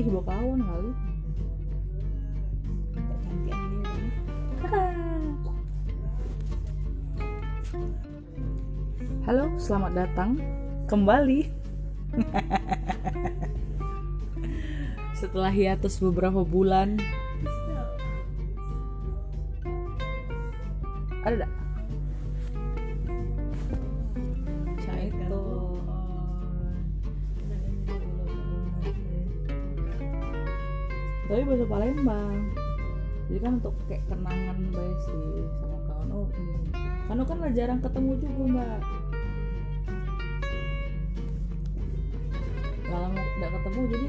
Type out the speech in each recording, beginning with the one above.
ih bawa kawan kali. Tak cantik ini kan. halo selamat datang. Kembali. Setelah hiatus beberapa bulan. Ada tak? Tapi bahasa Palembang. Jadi kan untuk kayak kenangan baik sih sama kawan. Oh ini. Kan lah jarang ketemu juga mbak. Kalau nggak ketemu jadi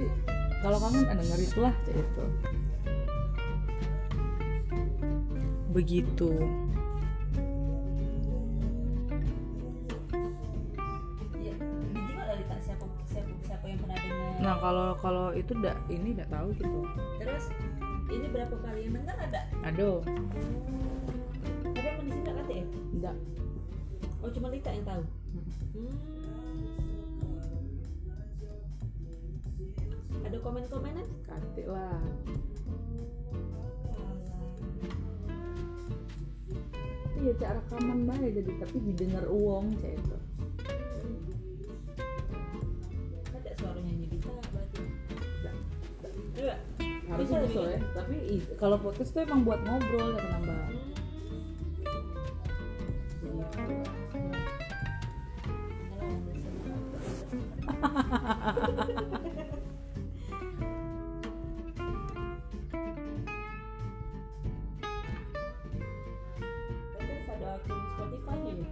kalau kangen ada ngeri lah itu begitu kalau kalau itu ndak ini ndak tahu gitu Terus ini berapa kali yang dengar ada? aduh Tapi yang di sini enggak kata ya? Oh cuma Lita yang tahu. Hmm. Ada komen-komenan? Kate lah iya cak rekaman baik jadi tapi didengar uang cak harusnya Bisa, bisa bisa. ya tapi kalau podcast tuh emang buat ngobrol ya nambah Hmm.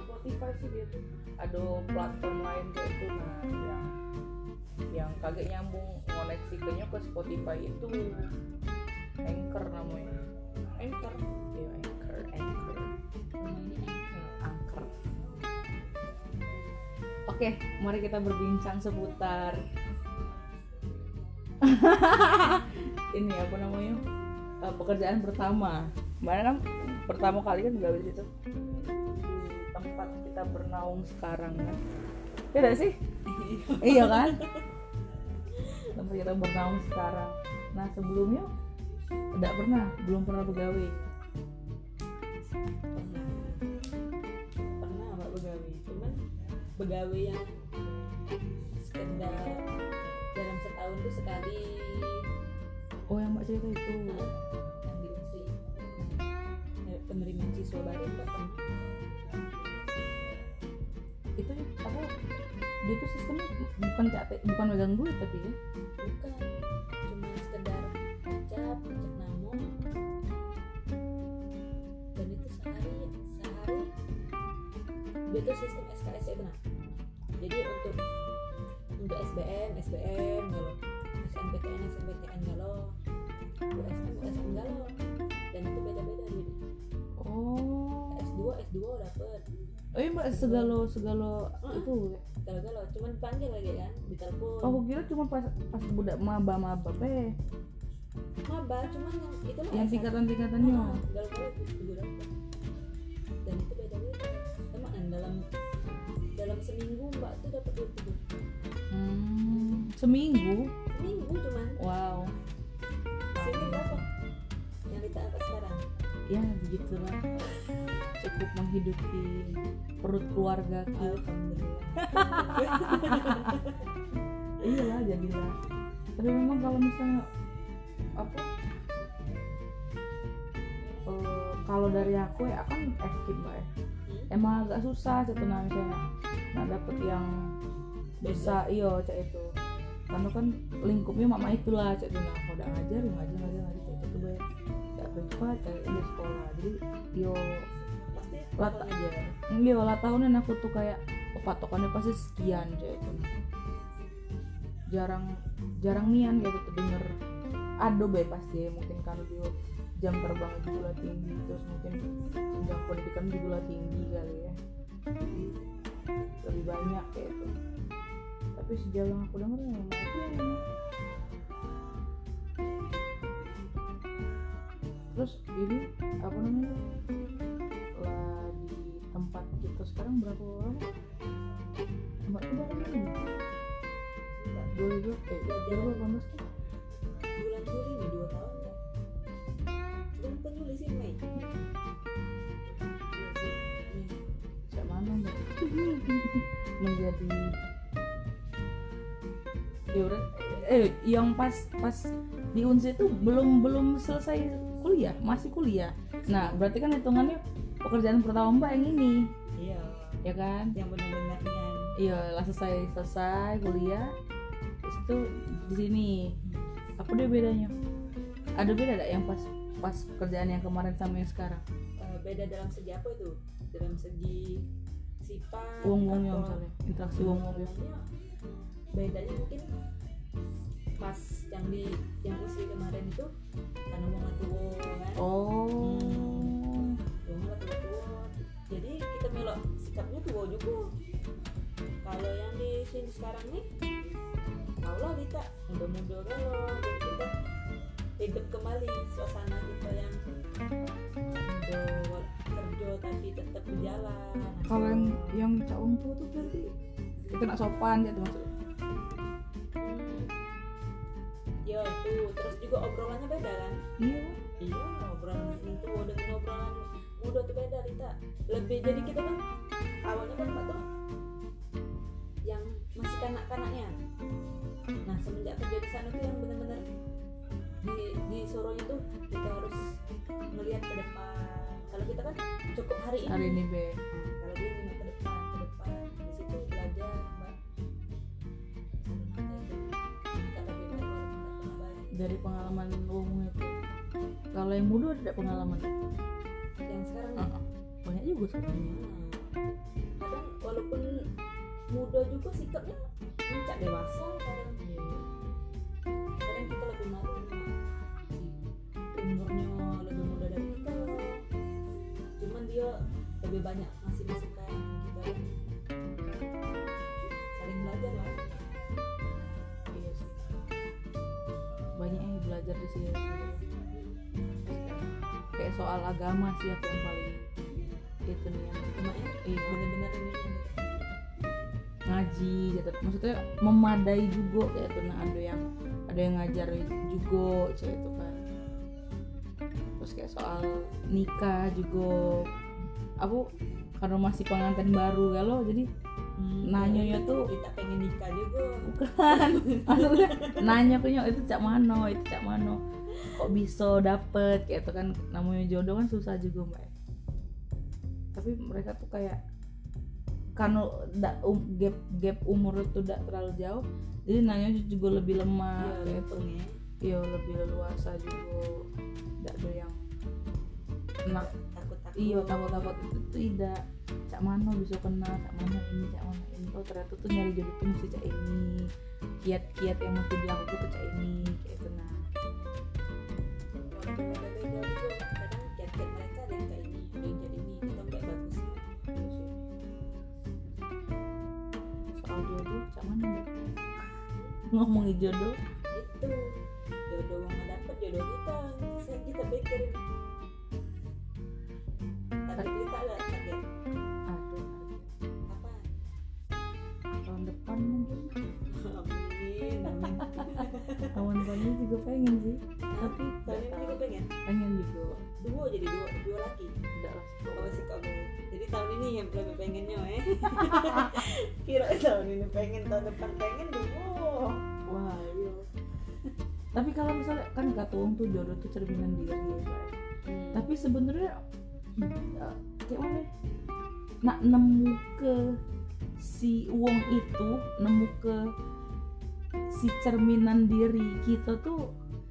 Spotify sih dia tuh ada platform lain kayak itu nah yang yang kagak nyambung koneksikannya ke Spotify itu. Anchor namanya. Anchor. iya Anchor Anchor. Anchor. Anchor oke mari kita berbincang seputar ini apa namanya? Eh, pekerjaan pertama. Mana kan pertama kali kan gawe di situ di tempat kita bernaung sekarang kan. Ya sih? Iya kan tempat kita bernaung sekarang. Nah sebelumnya tidak pernah belum pernah begawe pernah pernah mbak begawe cuman begawe yang sekedar dalam setahun tuh sekali. Oh yang mbak cerita itu? Nah, yang di Eh, penerimaan siswa baru mbak dia tuh sistemnya bukan capek bukan megang duit tapi ya. Bukan cuma sekedar ucap ucap nama dan itu sehari sehari dia tuh sistem SKS ya benar. Jadi untuk untuk SBM SBM galau SNPTN SNPTN galau USM USM galau dan itu beda beda jadi oh S2 S2 dapet oh iya mbak segalo segalo itu galau galau cuman dipanggil lagi kan ditelepon oh aku kira cuma pas pas budak maba maba eh maba cuman yang itu lah yang S1. tingkatan tingkatannya Oh, galau-galau itu dan itu beda-beda teman dalam dalam seminggu mbak tuh dapat duit tuh hmm, seminggu? Seminggu cuman. Wow. Sini berapa? Yang kita apa sekarang ya begitulah. Cukup menghidupi perut keluarga alhamdulillah. Iyalah jadilah. Tapi memang kalau misalnya apa? Eh, kalau dari aku ya akan active mbak ya. Hmm? emang agak susah satu nah misalnya nah dapet yang bisa iyo cak itu. Karena kan lingkupnya mama itulah cak itu nah udah ngajar ngajar ngajar ngajar cak itu bayar privat cak di sekolah. Jadi yo Lata. aja. iya lah tahunan aku tuh kayak oh, patokannya pasti sekian cak itu jarang jarang nian kayak gitu denger. Ada be pasti mungkin karena dia jam terbang juga tinggi terus mungkin jenjang pendidikan juga tinggi kali ya. Jadi, lebih banyak kayak itu tapi sejauh yang aku denger ya terus ini apa namanya lah di tempat kita sekarang berapa orang? Mbak tuh berapa orang 2000 eh 2018 kan? Bulan Juli nih dua tahun ya bulan bukan Juli sih Mei. Cak mana mbak? Menjadi ya udah eh yang pas pas di Unsi itu belum belum selesai kuliah masih kuliah. Nah berarti kan hitungannya pekerjaan pertama mbak yang ini. Iya. Ya kan? Yang benar-benarnya iya lah selesai selesai kuliah terus itu di sini. Apa deh bedanya? Ada beda gak yang pas pas kerjaan yang kemarin sama yang sekarang? Eh, beda dalam segi apa itu? Dalam segi sifat wong-wongnya atau- misalnya interaksi wong-wongnya. Bedanya- bedanya mungkin pas yang di yang usia kemarin itu karena mau tua kan? Oh. Tua tua jadi kita melok sikapnya tua juga. Kalau yang di sini sekarang nih tau lah kita muda-muda kalau jadi kita hidup kembali suasana kita yang kerja tapi tetap berjalan. Kalau yang yang cak tua tuh berarti kita nak sopan tuh maksudnya ya itu terus juga obrolannya beda kan? Iya. Iya obrolan tua dengan obrolan muda tuh beda kita lebih jadi kita kan? Awalnya kan Pak tuh yang masih kanak-kanaknya. Nah semenjak kerja di sana tuh yang benar-benar di di Soronya tuh kita harus melihat ke depan. Kalau kita kan cukup hari ini. Hari ini be dari pengalaman wong itu. Kalau yang muda ada pengalaman? Yang sekarang Ah, banyak juga sebenarnya. Hmm. kadang walaupun muda juga sikapnya mencak dewasa kadang kadang kita lebih malu umurnya lebih muda dari kita. Cuman dia lebih banyak belajar di sini. Kayak soal agama sih aku yang paling itu nih yang ya iya bener-bener ini. Ngaji gitu. Maksudnya memadai juga kayak tuh nah ada yang ada yang ngajar juga kayak itu kan. Terus kayak soal nikah juga. Aku karena masih pengantin baru galau jadi Nanyanya tuh- kita pengen nikah juga. Bukan. Maksudnya nanya nyok itu cak mano itu cak mano. Kok bisa dapet? Kayak itu kan namanya jodoh kan susah juga mbak. Tapi mereka tuh kayak karena da, um, gap gap umur itu tidak terlalu jauh jadi nanya juga lebih lemah Iya, kayak itu. ya iya lebih leluasa juga. Tidak ada yang nah takut-takut iya takut-takut. Itu tuh tidak cak mana bisa kenal cak mana ini cak mana ini. Oh ternyata tuh nyari jodoh tuh mesti cak ini. Kiat-kiat yang mesti dilakukan tuh cak ini kayak itu nah. Soal jodoh cak mana ngomongin jodoh. Itu jodoh yang dapet jodoh kita. Saya kita pikirin kira tahun ini pengen tahun depan pengen dua wah iya tapi kalau misalnya kan kata uang tuh jodoh tuh cerminan diri ya Mbak. tapi sebenarnya kayak mana ya? nak nemu ke si uang itu nemu ke si cerminan diri kita tuh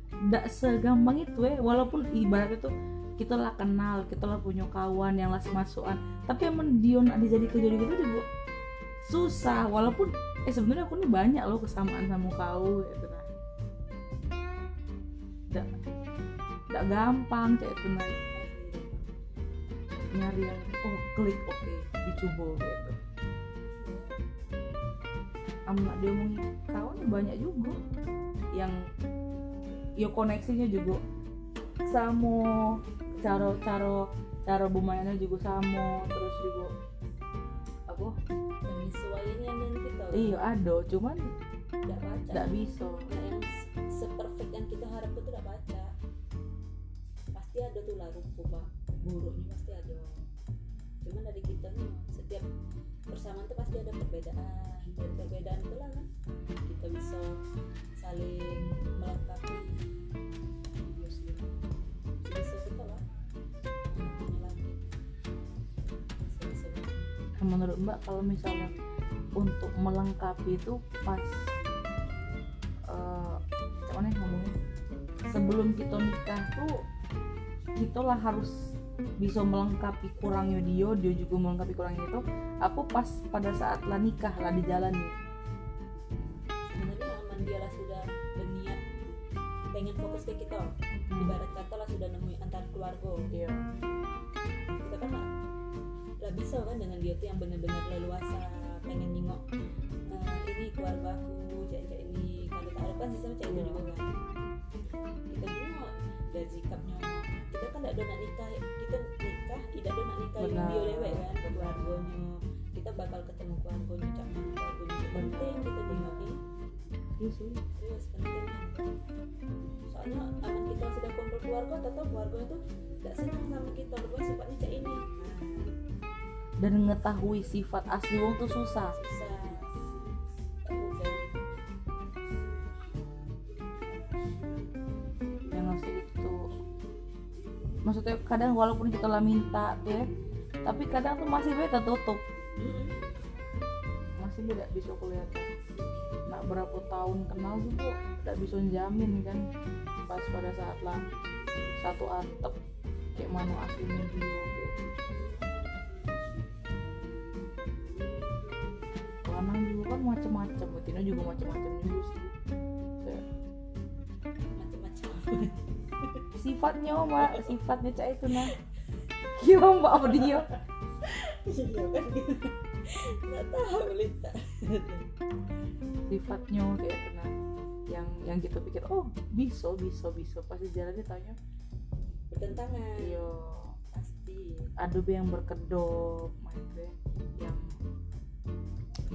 tidak segampang itu ya walaupun ibaratnya tuh kita lah kenal kita lah punya kawan yang lah semasukan. Tapi emang dia nak dijadi ke jodoh kita juga susah. Walaupun eh sebenarnya aku nih banyak loh kesamaan sama kau gitu nah tidak tidak gampang kayak itu nah nyari yang oh klik oke dicoba gitu. Amat dia ngomongin kawan banyak juga yang ya koneksinya juga. Sama cara cara cara bermainnya juga sama terus juga apa? Yang dengan kita iya ada cuman tidak baca. tidak bisa. Nah yang se- seperfect yang kita harapkan tuh tidak baca. Pasti ada tuh lah rupa buruknya pasti ada. Cuman dari kita nih setiap persamaan tuh pasti ada perbedaan. Dari perbedaan itu lah kan kita bisa saling melengkapi menurut mbak kalau misalnya untuk melengkapi itu pas eh kayak mana ya ngomongnya? Sebelum kita nikah tuh kita lah harus bisa melengkapi kurangnya dia dia juga melengkapi kurangnya itu. Aku pas pada saat lah nikah lah dijalani. sebenarnya benar-benar leluasa pengen nengok eh, ini keluarga aku cek cek ini. Kalau tak ada kan sistem cek Iya. juga kan kita nengok dari sikapnya. Kita kan tidak ada nak nikah kita nikah tidak ada nak nikah yang dia lewat kan ke keluarganya. Kita bakal ketemu keluarganya cak keluarganya penting kita nengokin iya sih. Yes, penting. Soalnya aman kita sudah kumpul keluarga, tetap keluarga itu tidak senang sama kita, berdua sifatnya cak ini. Nah, dan mengetahui sifat asli wong tuh susah. Yang ngasih itu. Maksudnya kadang walaupun kita lah minta tuh ya tapi kadang tuh masih beda tutup. Masih beda bisa kelihatan. Nak berapa tahun kenal juga tidak bisa jamin kan pas pada saat lah satu atap kayak mana aslinya dia gitu. Kan macem-macem betina juga macem-macem juga sih Macam-macam. sifatnya mbak sifatnya cak itu nah gimana mbak apa dia Iya kan gitu. Nggak tahu Lita. sifatnya kayak itu nah yang yang kita pikir oh bisa bisa bisa pasti jalannya tanya Bertentangan. iya Pasti. ada be yang berkedok maksudnya yang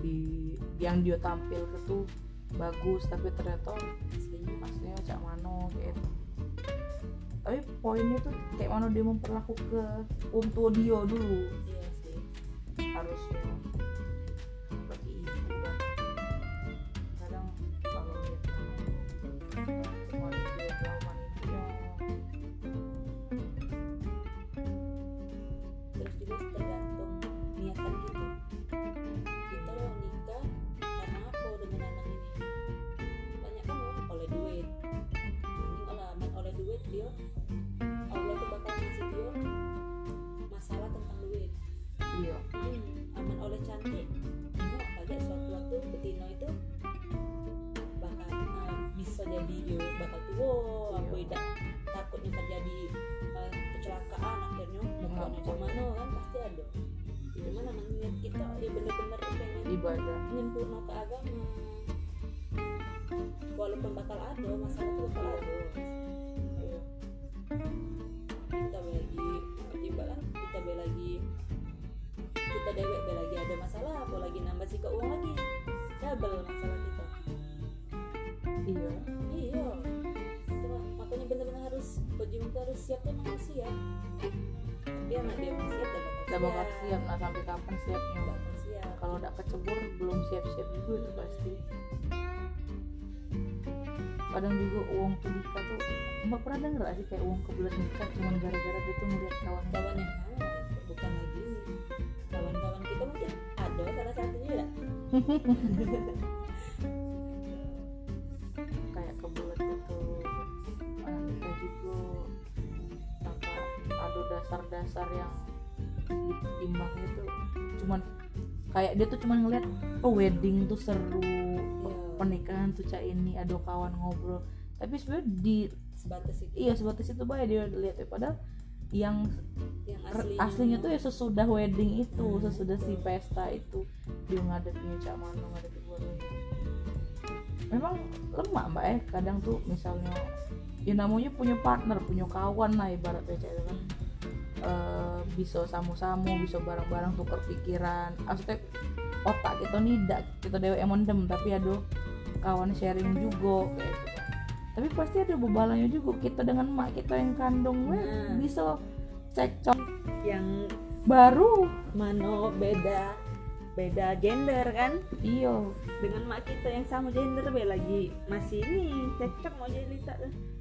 di yang dia tampil itu bagus tapi ternyata Aslinya. aslinya cak mano gitu. tapi poinnya tuh kayak mana dia memperlaku ke om tua dia dulu Iya sih. harusnya nyempurna ke agama. Walaupun bakal ada masalah itu bakal ada. Ayo. kita lagi tiba kan kita be lagi. Kita dewek be lagi ada masalah apa lagi? Nambah sih ke uang lagi. Double masalah kita. Iya. Iya. Makanya bener-bener harus berjuang harus siap emang harus siap. Tapi anak dia emang siap udah bakal siap. nah sampai kapan siapnya? Nggak siap kalau udah kecebur belum siap-siap juga itu pasti. Kadang juga uang tuh nikah tuh mbak pernah denger gak sih kayak uang kebelet nikah cuman gara-gara dia tuh ngeliat kawan kawannya bukan lagi kawan-kawan kita mungkin ada salah satunya ya? Kayak kebelet gitu anak nikah juga apa ada dasar-dasar yang ditimbang itu cuman kayak dia tuh cuman ngeliat oh wedding tuh seru Iya. pernikahan tuh cak ini ada kawan ngobrol. Tapi sebenarnya di sebatas itu. Iya sebatas itu baik dia lihat ya. Padahal yang yang aslinya, aslinya tuh ya sesudah wedding itu Hmm, sesudah si pesta itu dia ngadepinnya cak mano ngadepin keluarganya memang lemah mbak eh. Kadang tuh misalnya ya namanya punya partner punya kawan lah ibaratnya cak itu kan. Eh, bisa samu-samu bisa bareng-bareng tukar pikiran. Maksudnya otak kita nih tidak kita dewe emondem tapi aduh kawan sharing juga kayak gitu. Tapi pasti ada bebalanya juga kita dengan mak kita yang kandung weh, Nah. bisa cekcok yang baru. mano beda beda gender kan? Iyo dengan mak kita yang sama gender be lagi masih ini cekcok mau jadi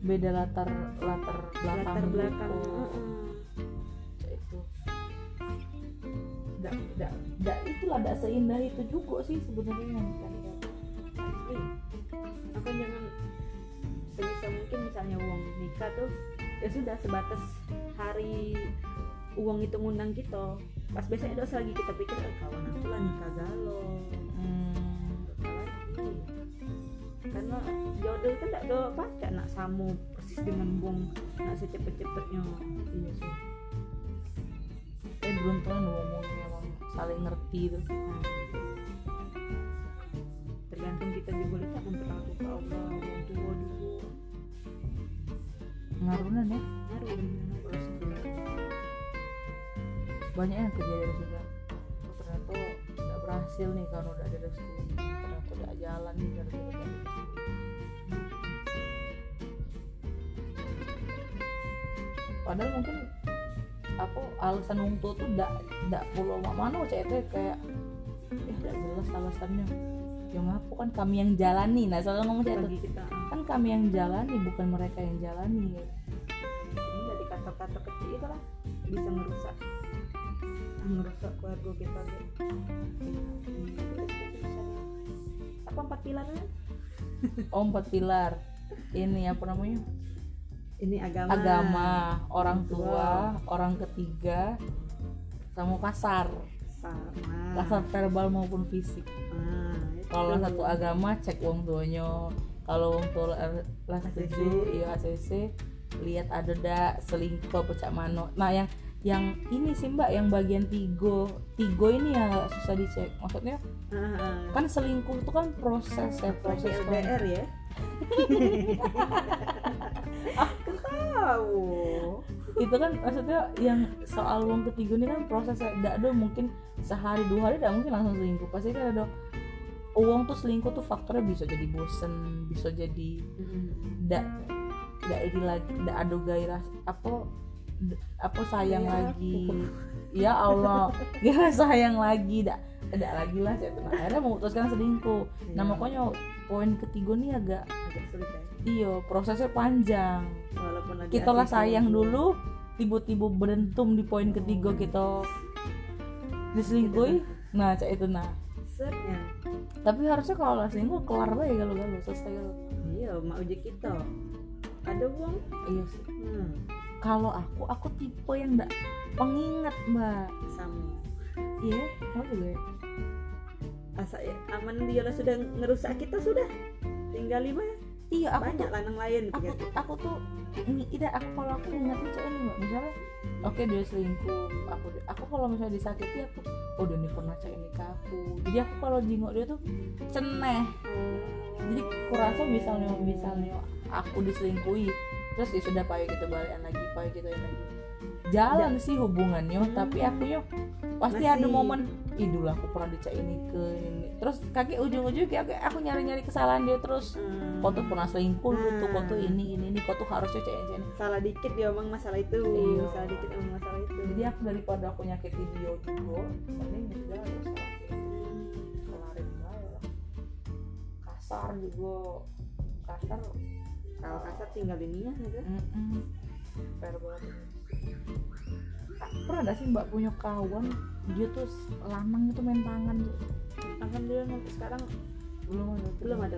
beda latar latar belakang latar belakang nggak nggak nggak itulah nggak seindah itu juga sih sebenarnya yang kita lihat jangan sebisa mungkin misalnya uang nikah tuh ya sudah sebatas hari uang itu ngundang kita. Pas besoknya dosa lagi kita pikir "Eh, kawan aku lah nikah galau. Hmm, karena jodoh kan tidak ada pacar nak samu persis dengan buang nak secepet-cepetnya iya sih. Eh beruntung ngomongnya emang saling ngerti Nah, tergantung kita juga lihat memperlakukan Allah orang tua juga. Ngarunan ya? Terus banyak yang kejadian juga oh, ternyata nggak berhasil nih kalau udah ada restu. Ternyata udah jalan nih nggak ada padahal mungkin apa alasan wong tua tuh ndak ndak perlu mak mana cek itu kayak eh ndak jelas alasannya. Yang aku kan kami yang jalani. Nah soalnya ngomong cek itu kita kan kami yang jalani bukan mereka yang jalani ini dari kata-kata kecil itu lah bisa ngerusak ngerusak keluarga kita gitu. apa empat pilarnya oh empat pilar. Ini apa namanya ini agama. Agama orang tua orang ketiga sama kasar sama. Kasar verbal maupun fisik. Ah, itu. kalau satu agama cek uang tuanya. Kalau uang tua la- lah setuju iya ACC lihat ada dak selingkuh pecah mano nah yang yang ini sih mbak yang bagian tigo. Tigo ini agak susah dicek. Maksudnya ah. kan selingkuh itu kan proses ya proses LDR ya aku tahu itu kan maksudnya yang soal uang ketiga ini kan prosesnya tidak ada mungkin sehari dua hari tidak mungkin langsung selingkuh. Pasti kan ada uang tuh selingkuh tuh faktornya bisa jadi bosen bisa jadi tidak tidak ini lagi tidak ada gairah apa apa sayang Gairah lagi. ya Allah ya sayang lagi tidak tidak lagi lah saya tuh. Akhirnya memutuskan selingkuh. Nah makanya poin ketiga nih agak agak sulit ya. Iyo prosesnya panjang. Walaupun lagi kita lah sayang dulu tiba-tiba berentum di poin ketiga kita. Diselingkuhi nah cak itu nah. Setnya tapi harusnya kalau lah selingkuh kelar aja kalau galau selesai galau. Iya mau uji kita. Ada uang? Iya sih. Hmm, kalau aku aku tipe yang enggak pengingat mbak. Sama. Iya kamu juga ya. Asa ya, aman dia lah sudah ngerusak kita sudah. Tinggal lima ya iya aku banyak tuh lanang lain aku pikir. aku tuh ini tidak aku kalau aku ingatnya cewek ini mbak misalnya oke dia selingkuh aku aku kalau misalnya disakiti aku oh dia pernah ini ke aku. Jadi aku kalau jingok dia tuh ceneh. Jadi kurasa misalnya misalnya aku diselingkuhi terus ya sudah pakai kita balikan lagi pakai kita yang lagi. Jalan sih hubungannya Hmm. tapi aku yo pasti Masih- ada momen idul aku pernah dicek ini ke ini terus kakek ujung-ujung kayak aku nyari-nyari kesalahan dia terus. Hmm, kau tuh pernah selingkuh lu tuh kau tuh Hmm. ini ini ini kau tuh harusnya cek cek salah dikit dia omong masalah itu. Iya. salah dikit omong masalah itu. Jadi aku daripada aku nyakiti dia juga mending ya sudah harus kelarin aja lah kasar juga. Kasar. Kalau kasar tinggal ini ya gitu fair banget. Ah, pernah gak sih mbak punya kawan? Dia tuh lanang itu main tangan tuh. Alhamdulillah sampai sekarang belum ada. belum ada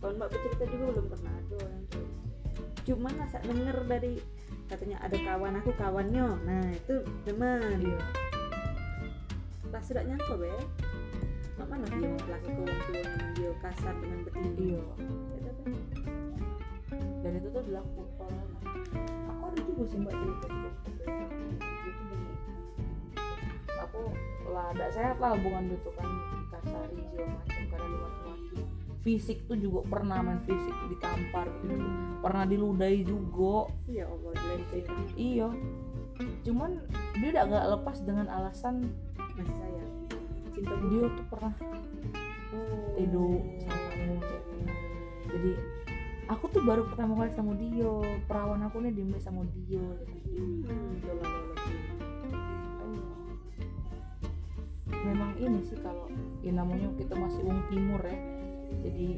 tahun mbak bercerita juga belum pernah ada orang kayak cuman masa denger dari katanya ada kawan aku kawannya nah itu teman. Iya. Pas sudah nyangka be. Mak mana dia laki orang tuanya yang dia kasar dengan betina. Iya. Gitu, Be. dan itu tuh dilakukan aku ada juga sih mbak cerita itu Dia tuh aku lah tidak sehat lah hubungan dia tuh kan dikasari segala macam karena dia laki-laki fisik tuh juga pernah main fisik ditampar gitu. Pernah diludahi juga. Ya Allah iya. Cuman dia udah gak lepas dengan alasan masih sayang cinta dia tuh pernah oh. tidur sama umum cewek. jadi aku tuh baru pertama kali sama Dio perawan aku nih dimulai sama gitu. hmm, memang ini sih kalau ya namanya kita masih wong timur ya jadi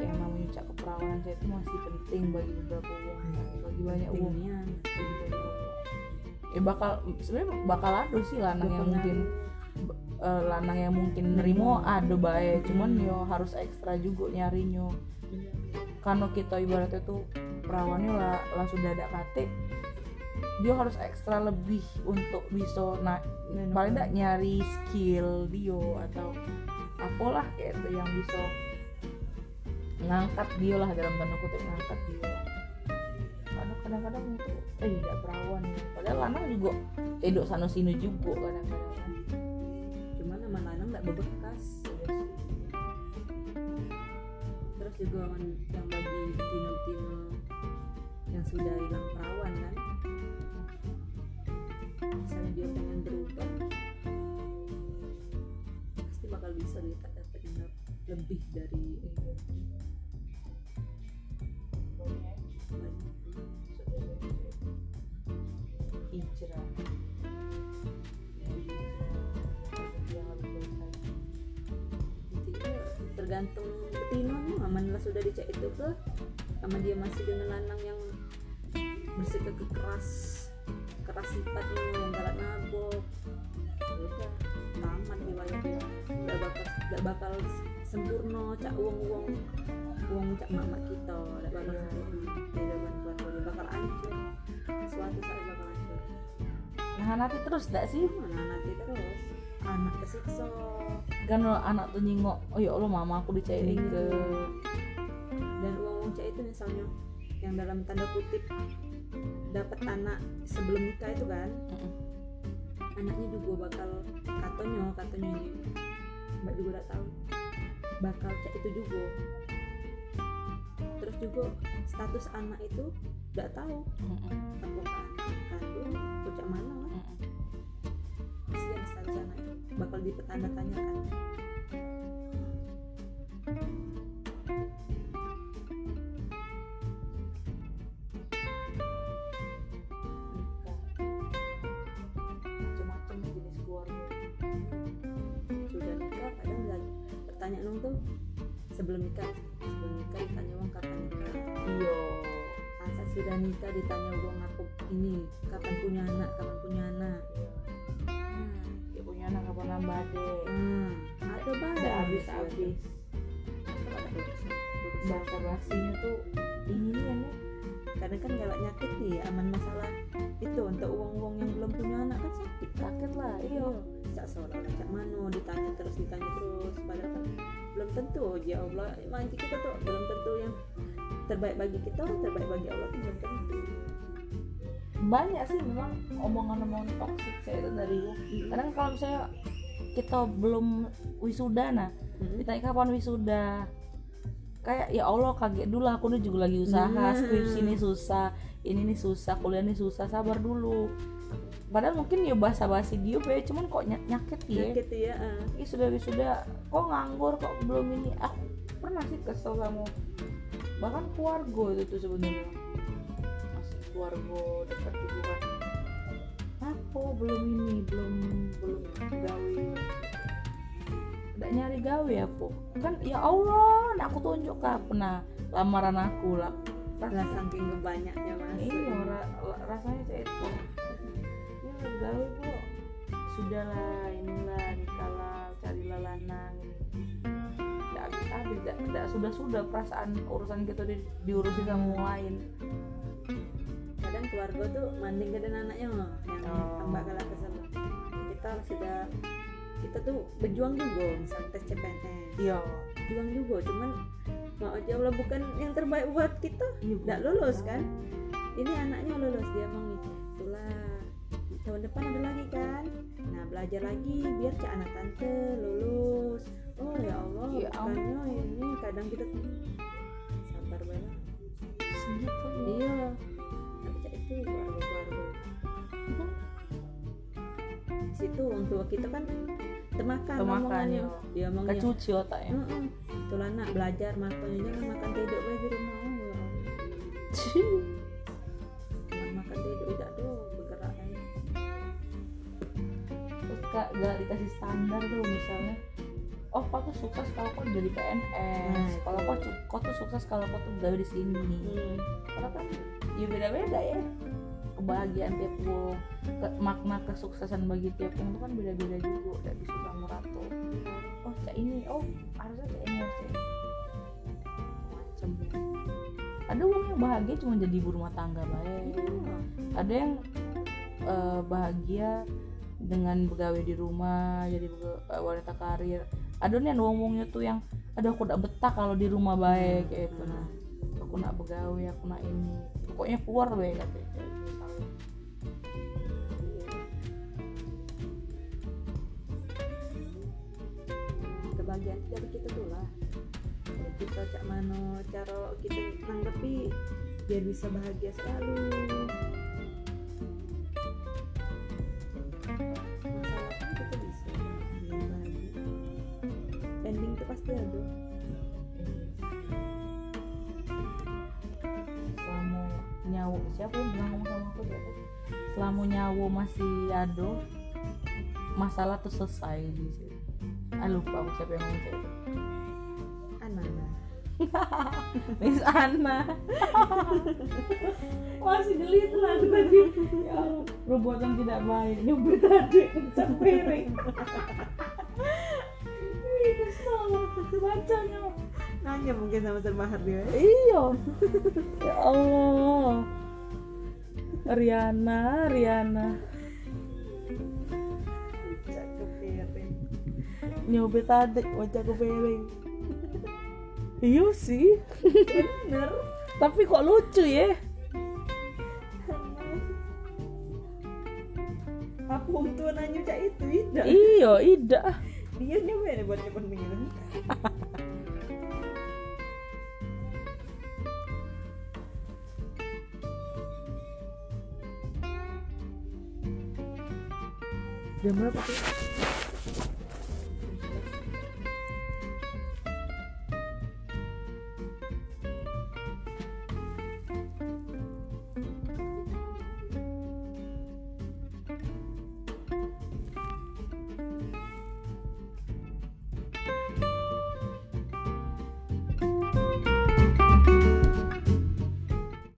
yang namanya cak keperawanan saya itu masih penting bagi beberapa wong bagi banyak Pentingnya. bagi banyak ya bakal sebenarnya bakal ada sih lanang yang mungkin eh, lanang yang mungkin nerimo ada baik cuman yo harus ekstra juga nyarinya. Karena kita ibaratnya tuh perawannya lah, sudah ada kate dia harus ekstra lebih untuk bisa nah paling tidak nyari skill dia atau apalah kayak itu yang bisa ngangkat dia lah dalam tanda kutip ngangkat dia karena kadang-kadang itu eh tidak perawan. Padahal lanang juga edok sana sini juga kadang-kadang. Cuman sama lanang nggak bebekas. Terus juga yang bagi tino-tino yang sudah hilang perawan kan. Misalnya dia pengen berubah pasti bakal bisa dia dapetin lebih dari Iya. Tergantung betina aman lah sudah dicek itu ke sama dia masih dengan lanang yang bersikap keras keras sifatnya yang galak nabok udah di wayang dia. Gak bakal gak bakal sempurna cak uang uang uang cak mama kita gak bakal Iya. sempurna di dalam keluarga bakal hancur. Suatu saat bakal hancur. Nah nanti terus gak sih? Mana nanti terus. Anak. Kesiksa. Kan anak tuh nyingok oh ya Allah mama aku dicairin ke. Dan uang-uang cek itu misalnya yang dalam tanda kutip dapat anak sebelum nikah itu kan anaknya juga bakal katanya katanya ini mbak juga udah tahu bakal cek itu juga. Terus juga status anak itu nggak tahu. Apakah anak kandung bocah mana lah. Kasihan status anak itu. Bakal dipertanda tanyakan pertanyaan orang tuh sebelum nikah sebelum nikah ditanya uang kapan nikah? Iyo Asa sudah nikah ditanya uang aku ini kapan punya anak kapan punya anak? Hmm, ya punya anak kapan nambah deh hmm, ada banget udah habis habis. Bahasa basinya tuh ini kan ya. Kadang kan galak nyakit nih aman masalah itu untuk uang-uang yang belum punya anak kan sakit. Sakit lah iya. Iyo cak seolah cak mano ditanya terus ditanya terus padahal kan belum tentu. Ya Allah nanti kita tuh belum tentu yang terbaik bagi kita terbaik bagi Allah tuh belum tentu. Banyak sih memang omongan-omongan toksik saya itu dari gua. Kadang kalau misalnya kita belum wisuda nah Mm-mm. ditanya kapan wisuda kayak ya Allah kaget dulu aku nih juga lagi usaha Nah. skripsi ini susah ini nih susah kuliah ini susah sabar dulu padahal mungkin ya bahasa basi dia ya cuman kok ny- nyakit ya. Nyakit ya ah. Ih, sudah wisuda kok nganggur kok belum ini? Aku pernah sih kesel sama bahkan keluarga itu tuh sebenarnya. Masih keluarga dekat juga kan apa belum ini belum belum gawe. Udah nyari gawe aku. Kan ya Allah nah aku tunjuk pernah lamaran aku lah. Lah saking banyaknya mas. Iya ra- ra- rasanya itu gawe kok. Sudahlah inilah nikahlah carilah lanang tidak habis habis tidak sudah sudah perasaan urusan kita di, diurusin sama orang lain. Kadang keluarga tuh manding dan anaknya loh yang Oh. tambah kalah kesel. Kita sudah kita tuh berjuang juga misal tes CPNS iya. Berjuang juga cuman mau aja Allah bukan yang terbaik buat kita iya nggak lulus kan? Ini anaknya lulus dia mau nih itulah tahun depan ada lagi kan? Nah belajar lagi biar cak anak tante lulus. Oh ya Allah Ya bukannya ini kadang kita sabar banget. Segitu iya. Tapi cak itu keluarga-keluarga di situ orang tua kita kan omongannya. yo. dia omongnya kecuci otaknya. "Mm-mm, itulah nak belajar makan jangan makan tidur di rumah. Oh, ya makan tidur tidak tuh kak gak dikasih standar tuh misalnya oh kau tuh sukses kalau kau jadi PNS Nah, kalau itu. kau tuh sukses kalau kau tuh gawe di sini hmm. karena kan ya beda-beda ya kebahagiaan tiap wong ke- makna kesuksesan bagi tiap wong itu kan beda-beda juga gak bisa sama ratu oh cak ini oh harusnya cak ini harusnya macam ada wong yang bahagia cuma jadi ibu rumah tangga baik Iya. ada yang eh, bahagia dengan begawe di rumah jadi eh, wanita karir. Ada nih ngomongnya tuh yang aduh aku udah betah kalau di rumah baik kayak itu nah aku nak begawe aku nak ini. Pokoknya keluar baik katanya kebahagiaan dari kita Jadi kita cak mano cara kita nanggepi biar bisa bahagia selalu pasti ada selama nyawa siapa yang bilang ngomong sama aku dia tuh selama nyawa masih ada masalah tuh selesai di situ. Ah lupa aku siapa yang ngomong itu anak Miss Anna. Masih tuh lagu tadi ya perbuatan tidak baik. Nyubit tadi kencang piring kesel bacanya. Nanya mungkin sama Sermahar dia. Iya. Ya Allah. Riana Riana. Piring nyubit tadi wajah ke piring iya sih. Bener. Tapi kok lucu ya? Apa untuk nanya cak itu? Tidak iya ida. Dia nyoba nih buat nyimpen jam berapa sih